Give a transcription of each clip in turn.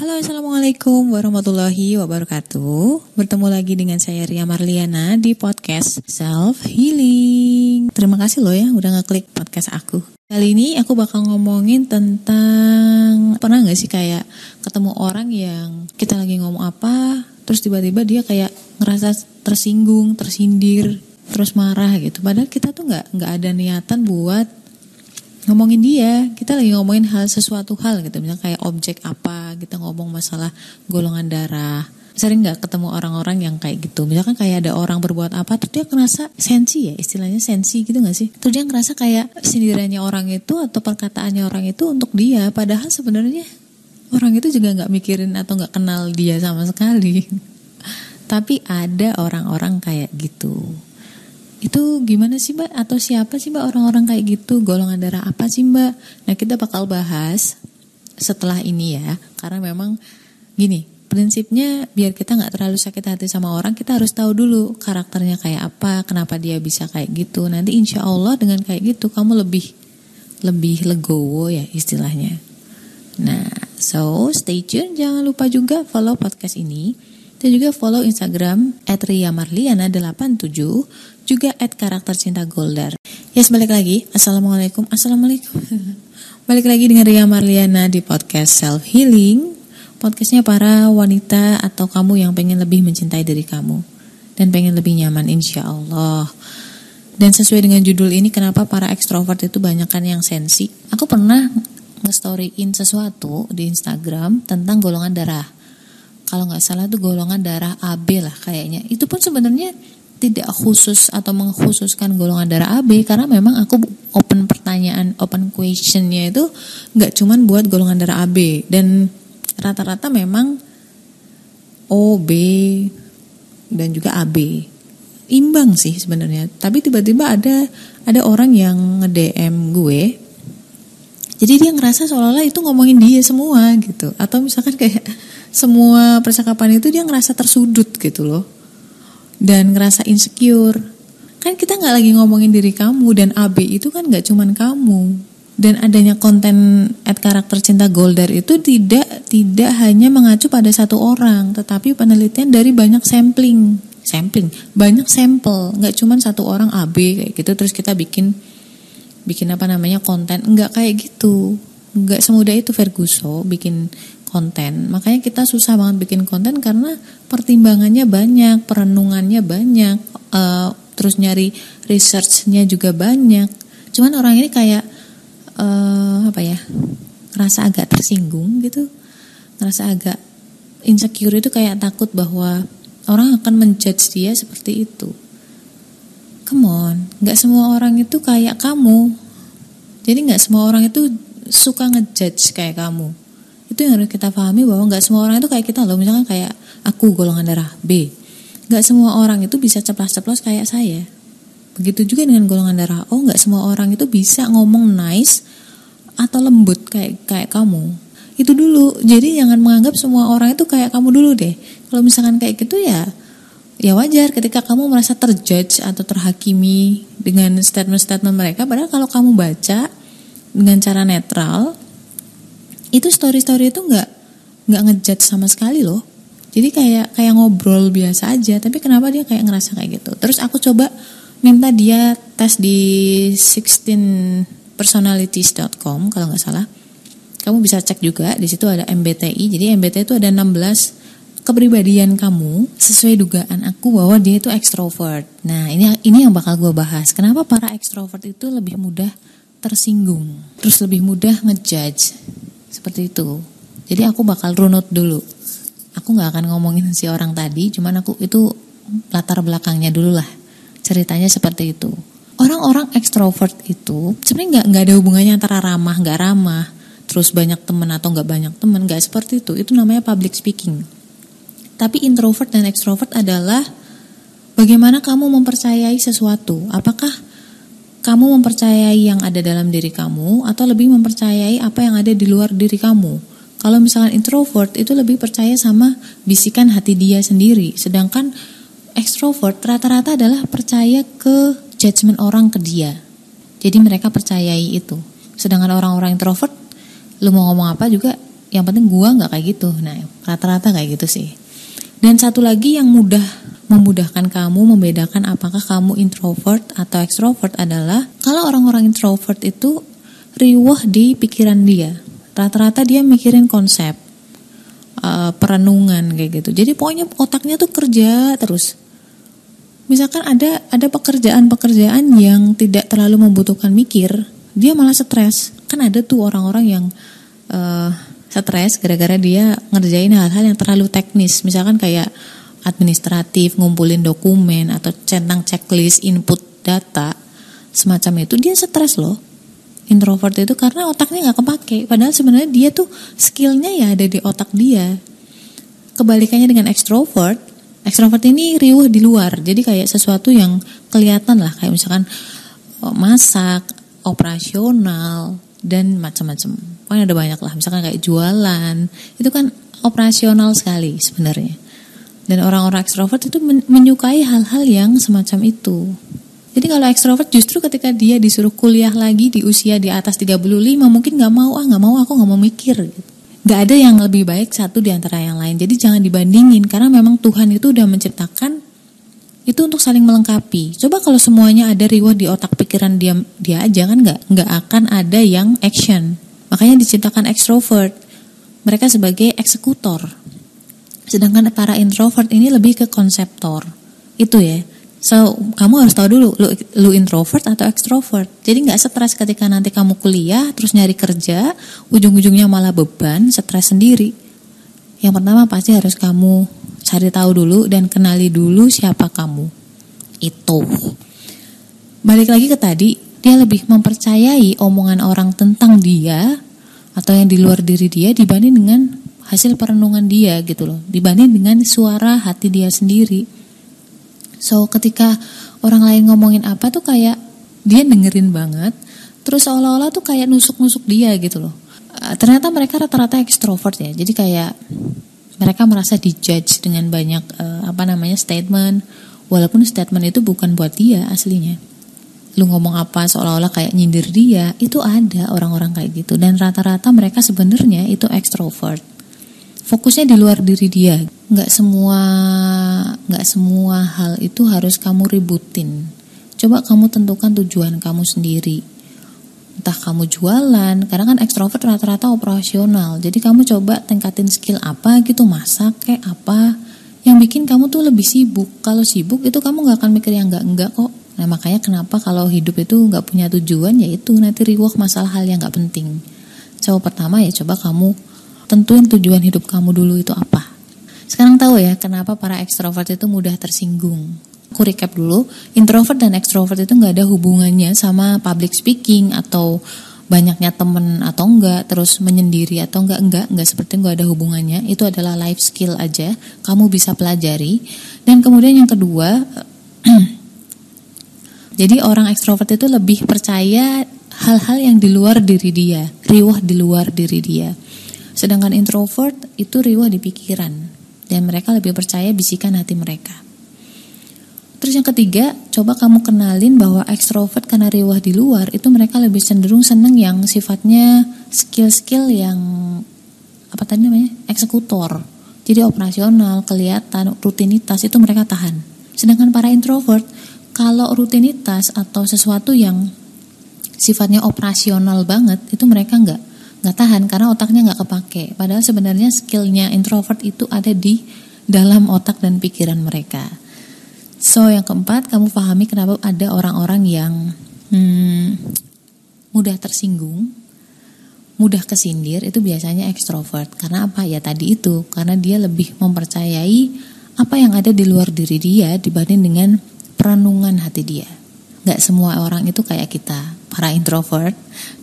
Halo Assalamualaikum warahmatullahi wabarakatuh. Bertemu lagi dengan saya Ria Marliana di podcast Self Healing Terima kasih loh ya udah ngeklik podcast aku. Kali ini aku bakal ngomongin tentang Pernah gak sih kayak ketemu orang yang kita lagi ngomong apa Terus tiba-tiba dia kayak ngerasa tersinggung, tersindir, terus marah gitu. Padahal kita tuh gak, gak ada niatan buat ngomongin dia kita lagi ngomongin hal sesuatu hal gitu. Misalnya kayak objek apa kita ngomong masalah golongan darah. Sering nggak ketemu orang-orang yang kayak gitu? Misalkan kayak ada orang berbuat apa terus dia ngerasa sensi ya istilahnya sensi gitu nggak sih? Terus dia ngerasa kayak sindirannya orang itu atau perkataannya orang itu untuk dia padahal sebenarnya orang itu juga nggak mikirin atau nggak kenal dia sama sekali. Tapi ada orang-orang kayak gitu itu gimana sih mbak? Atau siapa sih mbak orang-orang kayak gitu? Golongan darah apa sih mbak? Nah kita bakal bahas setelah ini ya. Karena memang gini prinsipnya biar kita nggak terlalu sakit hati sama orang kita harus tahu dulu karakternya kayak apa kenapa dia bisa kayak gitu. Nanti insya Allah dengan kayak gitu kamu lebih lebih legowo ya istilahnya. Nah so stay tune. Jangan lupa juga follow podcast ini. Dan juga follow Instagram @riamarliana87 juga at karakter cinta Goldar. Yes, balik lagi. Assalamualaikum. Assalamualaikum. balik lagi dengan Ria Marliana di podcast Self Healing. Podcastnya para wanita atau kamu yang pengen lebih mencintai diri kamu. Dan pengen lebih nyaman insya Allah. Dan sesuai dengan judul ini kenapa para ekstrovert itu banyak kan yang sensi. Aku pernah nge-storyin sesuatu di Instagram tentang golongan darah. Kalau nggak salah tuh golongan darah AB lah kayaknya. Itu pun sebenarnya tidak khusus atau mengkhususkan golongan darah AB karena memang aku open pertanyaan, open questionnya itu nggak cuman buat golongan darah AB dan rata-rata memang O, B dan juga AB imbang sih sebenarnya. Tapi tiba-tiba ada ada orang yang nge-DM gue. Jadi dia ngerasa seolah-olah itu ngomongin dia semua gitu. Atau misalkan kayak semua percakapan itu dia ngerasa tersudut gitu loh dan ngerasa insecure. Kan kita nggak lagi ngomongin diri kamu dan AB itu kan nggak cuman kamu. Dan adanya konten at karakter cinta Goldar itu tidak tidak hanya mengacu pada satu orang, tetapi penelitian dari banyak sampling, sampling, banyak sampel, nggak cuman satu orang AB kayak gitu terus kita bikin bikin apa namanya konten, nggak kayak gitu, nggak semudah itu Ferguso bikin konten. Makanya kita susah banget bikin konten karena pertimbangannya banyak, perenungannya banyak, uh, terus nyari researchnya juga banyak. Cuman orang ini kayak uh, apa ya, ngerasa agak tersinggung gitu, ngerasa agak insecure itu kayak takut bahwa orang akan menjudge dia seperti itu. Come on, nggak semua orang itu kayak kamu. Jadi nggak semua orang itu suka ngejudge kayak kamu itu yang harus kita pahami bahwa nggak semua orang itu kayak kita loh. Misalkan kayak aku golongan darah B. Nggak semua orang itu bisa ceplas-ceplos kayak saya. Begitu juga dengan golongan darah O nggak semua orang itu bisa ngomong nice atau lembut kayak kayak kamu. Itu dulu. Jadi jangan menganggap semua orang itu kayak kamu dulu deh. Kalau misalkan kayak gitu ya ya wajar ketika kamu merasa terjudge atau terhakimi dengan statement-statement mereka. Padahal kalau kamu baca dengan cara netral itu story-story itu nggak nggak ngejudge sama sekali loh. Jadi kayak kayak ngobrol biasa aja tapi kenapa dia kayak ngerasa kayak gitu? Terus aku coba minta dia tes di 16personalities.com kalau nggak salah. Kamu bisa cek juga di situ ada MBTI jadi MBTI itu ada 16 kepribadian kamu sesuai dugaan aku bahwa dia itu ekstrovert. Nah ini ini yang bakal gue bahas. Kenapa para ekstrovert itu lebih mudah tersinggung, terus lebih mudah ngejudge seperti itu. Jadi aku bakal runut dulu. Aku nggak akan ngomongin si orang tadi, cuman aku itu latar belakangnya dulu lah. Ceritanya seperti itu. Orang-orang ekstrovert itu sebenarnya nggak nggak ada hubungannya antara ramah nggak ramah, terus banyak teman atau nggak banyak teman, nggak seperti itu. Itu namanya public speaking. Tapi introvert dan ekstrovert adalah bagaimana kamu mempercayai sesuatu. Apakah kamu mempercayai yang ada dalam diri kamu atau lebih mempercayai apa yang ada di luar diri kamu. Kalau misalkan introvert itu lebih percaya sama bisikan hati dia sendiri, sedangkan extrovert rata-rata adalah percaya ke judgement orang ke dia. Jadi mereka percayai itu. Sedangkan orang-orang introvert, lu mau ngomong apa juga yang penting gua nggak kayak gitu nah rata-rata kayak gitu sih dan satu lagi yang mudah memudahkan kamu membedakan apakah kamu introvert atau extrovert adalah kalau orang-orang introvert itu riuh di pikiran dia. Rata-rata dia mikirin konsep uh, perenungan kayak gitu. Jadi pokoknya otaknya tuh kerja terus. Misalkan ada ada pekerjaan-pekerjaan yang tidak terlalu membutuhkan mikir dia malah stres. Kan ada tuh orang-orang yang uh, stres gara-gara dia ngerjain hal-hal yang terlalu teknis. Misalkan kayak administratif ngumpulin dokumen atau centang checklist input data semacam itu dia stres loh. Introvert itu karena otaknya nggak kepake. Padahal sebenarnya dia tuh skillnya ya ada di otak dia. Kebalikannya dengan extrovert extrovert ini riuh di luar. Jadi kayak sesuatu yang kelihatan lah. Kayak misalkan oh, masak operasional dan macam-macam. Pokoknya ada banyak lah. Misalkan kayak jualan itu kan operasional sekali sebenarnya dan orang-orang ekstrovert itu menyukai hal-hal yang semacam itu jadi kalau ekstrovert justru ketika dia disuruh kuliah lagi di usia di atas 35 mungkin nggak mau ah nggak mau aku nggak mau mikir gitu nggak ada yang lebih baik satu di antara yang lain jadi jangan dibandingin karena memang Tuhan itu udah menciptakan itu untuk saling melengkapi. Coba kalau semuanya ada riwah di otak pikiran dia dia aja kan nggak nggak akan ada yang action. Makanya diciptakan extrovert. Mereka sebagai eksekutor. Sedangkan para introvert ini lebih ke konseptor. Itu ya. So, kamu harus tahu dulu, lu, lu introvert atau extrovert. Jadi nggak stres ketika nanti kamu kuliah, terus nyari kerja, ujung-ujungnya malah beban, stres sendiri. Yang pertama pasti harus kamu cari tahu dulu dan kenali dulu siapa kamu. Itu. Balik lagi ke tadi, dia lebih mempercayai omongan orang tentang dia atau yang di luar diri dia dibanding dengan hasil perenungan dia gitu loh. Dibanding dengan suara hati dia sendiri. So ketika orang lain ngomongin apa tuh kayak dia dengerin banget terus seolah-olah tuh kayak nusuk-nusuk dia gitu loh. Uh, ternyata mereka rata-rata ekstrovert ya. Jadi kayak mereka merasa dijudge dengan banyak uh, apa namanya statement. Walaupun statement itu bukan buat dia aslinya. Lu ngomong apa seolah-olah kayak nyindir dia itu ada orang-orang kayak gitu. Dan rata-rata mereka sebenarnya itu ekstrovert fokusnya di luar diri dia. Nggak semua nggak semua hal itu harus kamu ributin. Coba kamu tentukan tujuan kamu sendiri. Entah kamu jualan karena kan ekstrovert rata-rata operasional. Jadi kamu coba tingkatin skill apa gitu masak kayak apa. Yang bikin kamu tuh lebih sibuk. Kalau sibuk itu kamu nggak akan mikir yang enggak enggak kok. Nah makanya kenapa kalau hidup itu nggak punya tujuan ya itu nanti riwah masalah hal yang nggak penting. Coba pertama ya coba kamu tentuin tujuan hidup kamu dulu itu apa. Sekarang tahu ya kenapa para ekstrovert itu mudah tersinggung. Aku recap dulu, introvert dan ekstrovert itu nggak ada hubungannya sama public speaking atau banyaknya temen atau enggak, terus menyendiri atau enggak, enggak, enggak seperti enggak ada hubungannya. Itu adalah life skill aja, kamu bisa pelajari. Dan kemudian yang kedua, Jadi orang ekstrovert itu lebih percaya hal-hal yang di luar diri dia, riwah di luar diri dia. Sedangkan introvert itu riwah di pikiran dan mereka lebih percaya bisikan hati mereka. Terus yang ketiga, coba kamu kenalin bahwa ekstrovert karena riwah di luar itu mereka lebih cenderung seneng yang sifatnya skill-skill yang apa tadi namanya eksekutor. Jadi operasional, kelihatan, rutinitas itu mereka tahan. Sedangkan para introvert kalau rutinitas atau sesuatu yang sifatnya operasional banget itu mereka nggak nggak tahan karena otaknya nggak kepake. Padahal sebenarnya skillnya introvert itu ada di dalam otak dan pikiran mereka. So yang keempat kamu pahami kenapa ada orang-orang yang hmm, mudah tersinggung, mudah kesindir itu biasanya ekstrovert. Karena apa ya tadi itu? Karena dia lebih mempercayai apa yang ada di luar diri dia dibanding dengan perenungan hati dia. Gak semua orang itu kayak kita, para introvert.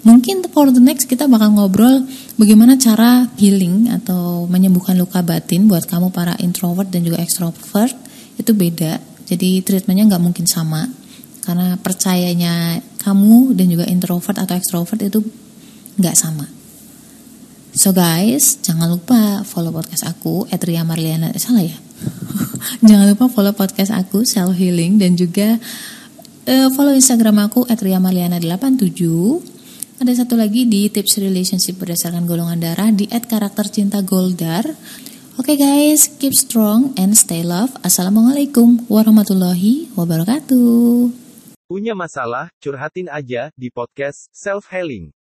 Mungkin for the next kita bakal ngobrol bagaimana cara healing atau menyembuhkan luka batin buat kamu para introvert dan juga extrovert itu beda. Jadi treatmentnya nggak mungkin sama karena percayanya kamu dan juga introvert atau extrovert itu nggak sama. So guys, jangan lupa follow podcast aku Etria Marliana. Eh, salah ya? jangan lupa follow podcast aku Self Healing dan juga uh, follow Instagram aku Etria Marliana 87. Ada satu lagi di tips relationship berdasarkan golongan darah di at karakter cinta Goldar. Oke okay guys, keep strong and stay love. Assalamualaikum warahmatullahi wabarakatuh. Punya masalah, curhatin aja di podcast Self Healing.